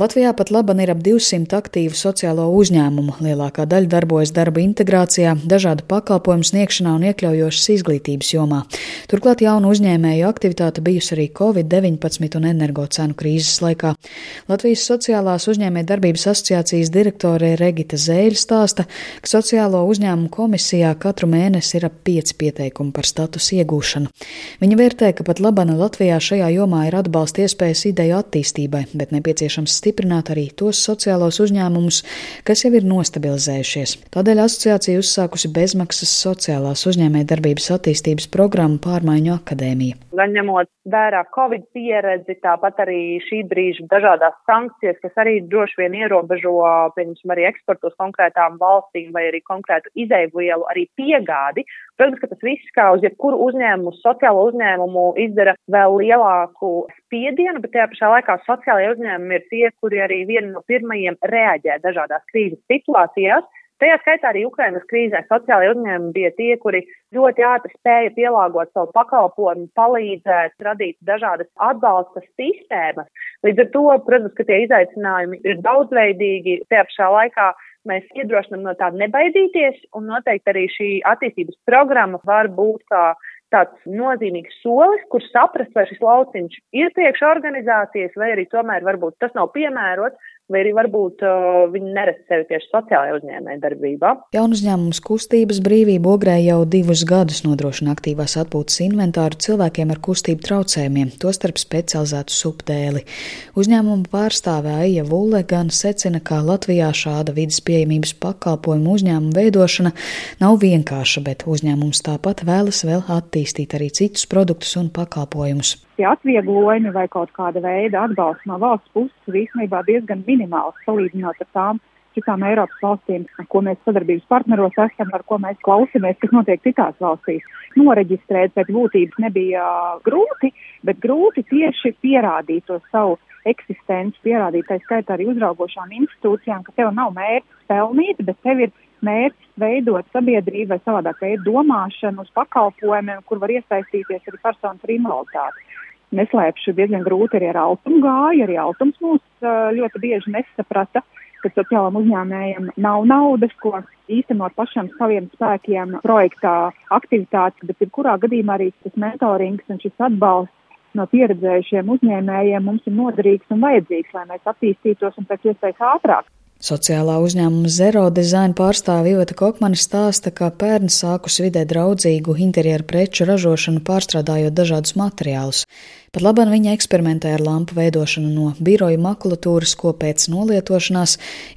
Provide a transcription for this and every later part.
Latvijā pat laban ir ap 200 aktīvu sociālo uzņēmumu. Lielākā daļa darbojas darba integrācijā, dažādu pakalpojumu sniegšanā un iekļaujošas izglītības jomā. Turklāt jaunu uzņēmēju aktivitāte bijusi arī Covid-19 un energo cenu krīzes laikā. Latvijas sociālās uzņēmē darbības asociācijas direktore Regita Zēļa stāsta, ka sociālo uzņēmumu komisijā katru mēnesi ir ap 5 pieteikumu par status iegūšanu. Viņa vērtē, ka pat labana Latvijā šajā jomā ir atbalsta iespējas ideju attīstībai, bet nepieciešams stiprināt stiprināt arī tos sociālos uzņēmumus, kas jau ir nostabilizējušies. Tādēļ asociācija uzsākusi bezmaksas sociālās uzņēmē darbības attīstības programmu pārmaiņu akadēmija. Gan ņemot vērā Covid pieredzi, tāpat arī šī brīža dažādās sankcijas, kas arī droši vien ierobežo, pieņemsim, arī eksportu uz konkrētām valstīm vai arī konkrētu izēvielu arī piegādi. Protams, ka tas viss kā uz jebkuru uzņēmumu, sociālo uzņēmumu izdara vēl lielāku spiedienu, bet tajā pašā laikā sociālajie uzņēmumi ir tie, kuri arī vieni no pirmajiem reaģē dažādās krīzes situācijās. Tajā skaitā arī Ukrainas krīzē sociālajie uzņēmumi bija tie, kuri ļoti ātri spēja pielāgot savu pakalpojumu, palīdzēt, radīt dažādas atbalsta sistēmas. Līdz ar to, protams, ka tie izaicinājumi ir daudzveidīgi, tajā pašā laikā mēs iedrošinām no tā nebaidīties, un noteikti arī šī attīstības programma var būt kā tāds nozīmīgs solis, kur saprast, vai šis lauciņš ir priekš organizācijas, vai arī tomēr varbūt tas nav piemērots, vai arī varbūt uh, viņi neredz sevi tieši sociālajā uzņēmē darbībā. Jaunu uzņēmums kustības brīvība ogrē jau divus gadus nodrošina aktīvās atpūtas inventāru cilvēkiem ar kustību traucējumiem, tostarp specializētu subdēli. Uzņēmuma pārstāvē Aija Vulle gan secina, ka Latvijā šāda vidas pieejamības pakalpojumu uzņēmuma veidošana nav vienkārša, bet uzņēmums tāpat vēlas vēl attīstīt arī citus produktus un pakalpojumus tie atvieglojumi vai kaut kāda veida atbalsts no valsts puses ir īstenībā diezgan minimāls salīdzinot ar tām citām Eiropas valstīm, ar ko mēs sadarbības partneros esam, ar ko mēs klausamies, kas notiek citās valstīs. Noreģistrēt pēc būtības nebija grūti, bet grūti tieši pierādīt to savu eksistenci, pierādīt tā skaitā arī uzraugošām institūcijām, ka tev nav mērķis pelnīt, bet tev ir mērķis veidot sabiedrību vai savādāk veidu domāšanu uz pakalpojumiem, kur var iesaistīties arī personas ar invaliditāti neslēpšu, diezgan grūti arī ar altumu gāja. Arī altums mūs ļoti bieži nesaprata, ka sociālam uzņēmējiem nav naudas, ko īstenot pašam saviem spēkiem projektā aktivitātes, bet jebkurā gadījumā arī tas mentorings un šis atbalsts no pieredzējušiem uzņēmējiem mums ir noderīgs un vajadzīgs, lai mēs attīstītos un pēc iespējas ātrāk. Sociālā uzņēmuma Zero Design pārstāve Iveta Kokmane stāsta, ka pērn sākus vidē draudzīgu interjeru preču ražošanu pārstrādājot dažādus materiālus. Pat labāk viņa eksperimentē ar lampu veidošanu no biroja makulatūras, ko pēc nolietošanās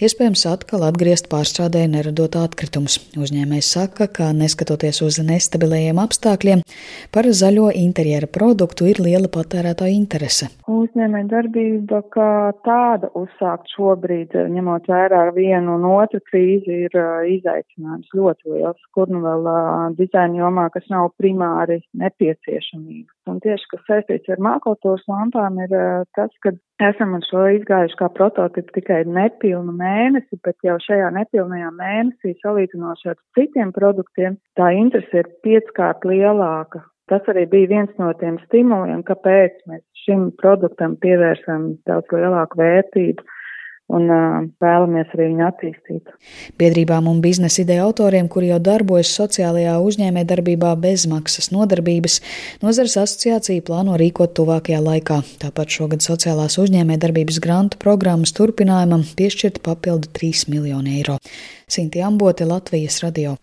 iespējams atkal atgriezt pārstrādē, neradot atkritumus. Uzņēmējs saka, ka neskatoties uz nestabilajiem apstākļiem, par zaļo interjera produktu ir liela patērētāja interese. Uzņēmēja darbība kā tāda uzsākt šobrīd, ņemot vērā vienu un otru krīzi, ir izaicinājums ļoti liels, kur nu vēl dizaina jomā, kas nav primāri nepieciešamība. Un tieši, kas saistīts ar maklatūras lampām, ir tas, ka esam ar šo izgājuši kā prototipu tikai nepilnu mēnesi, bet jau šajā nepilnajā mēnesī salīdzinoši ar citiem produktiem tā interese ir pieckārt lielāka. Tas arī bija viens no tiem stimuliem, kāpēc mēs šim produktam pievērsam daudz lielāku vērtību un uh, vēlamies arī viņu attīstīt. Biedrībām un biznesa ideja autoriem, kuri jau darbojas sociālajā uzņēmē darbībā bez maksas nodarbības, nozares asociācija plāno rīkot tuvākajā laikā. Tāpat šogad sociālās uzņēmē darbības grantu programmas turpinājumam piešķirt papildu 3 miljonu eiro. Sinti Ambote, Latvijas radio.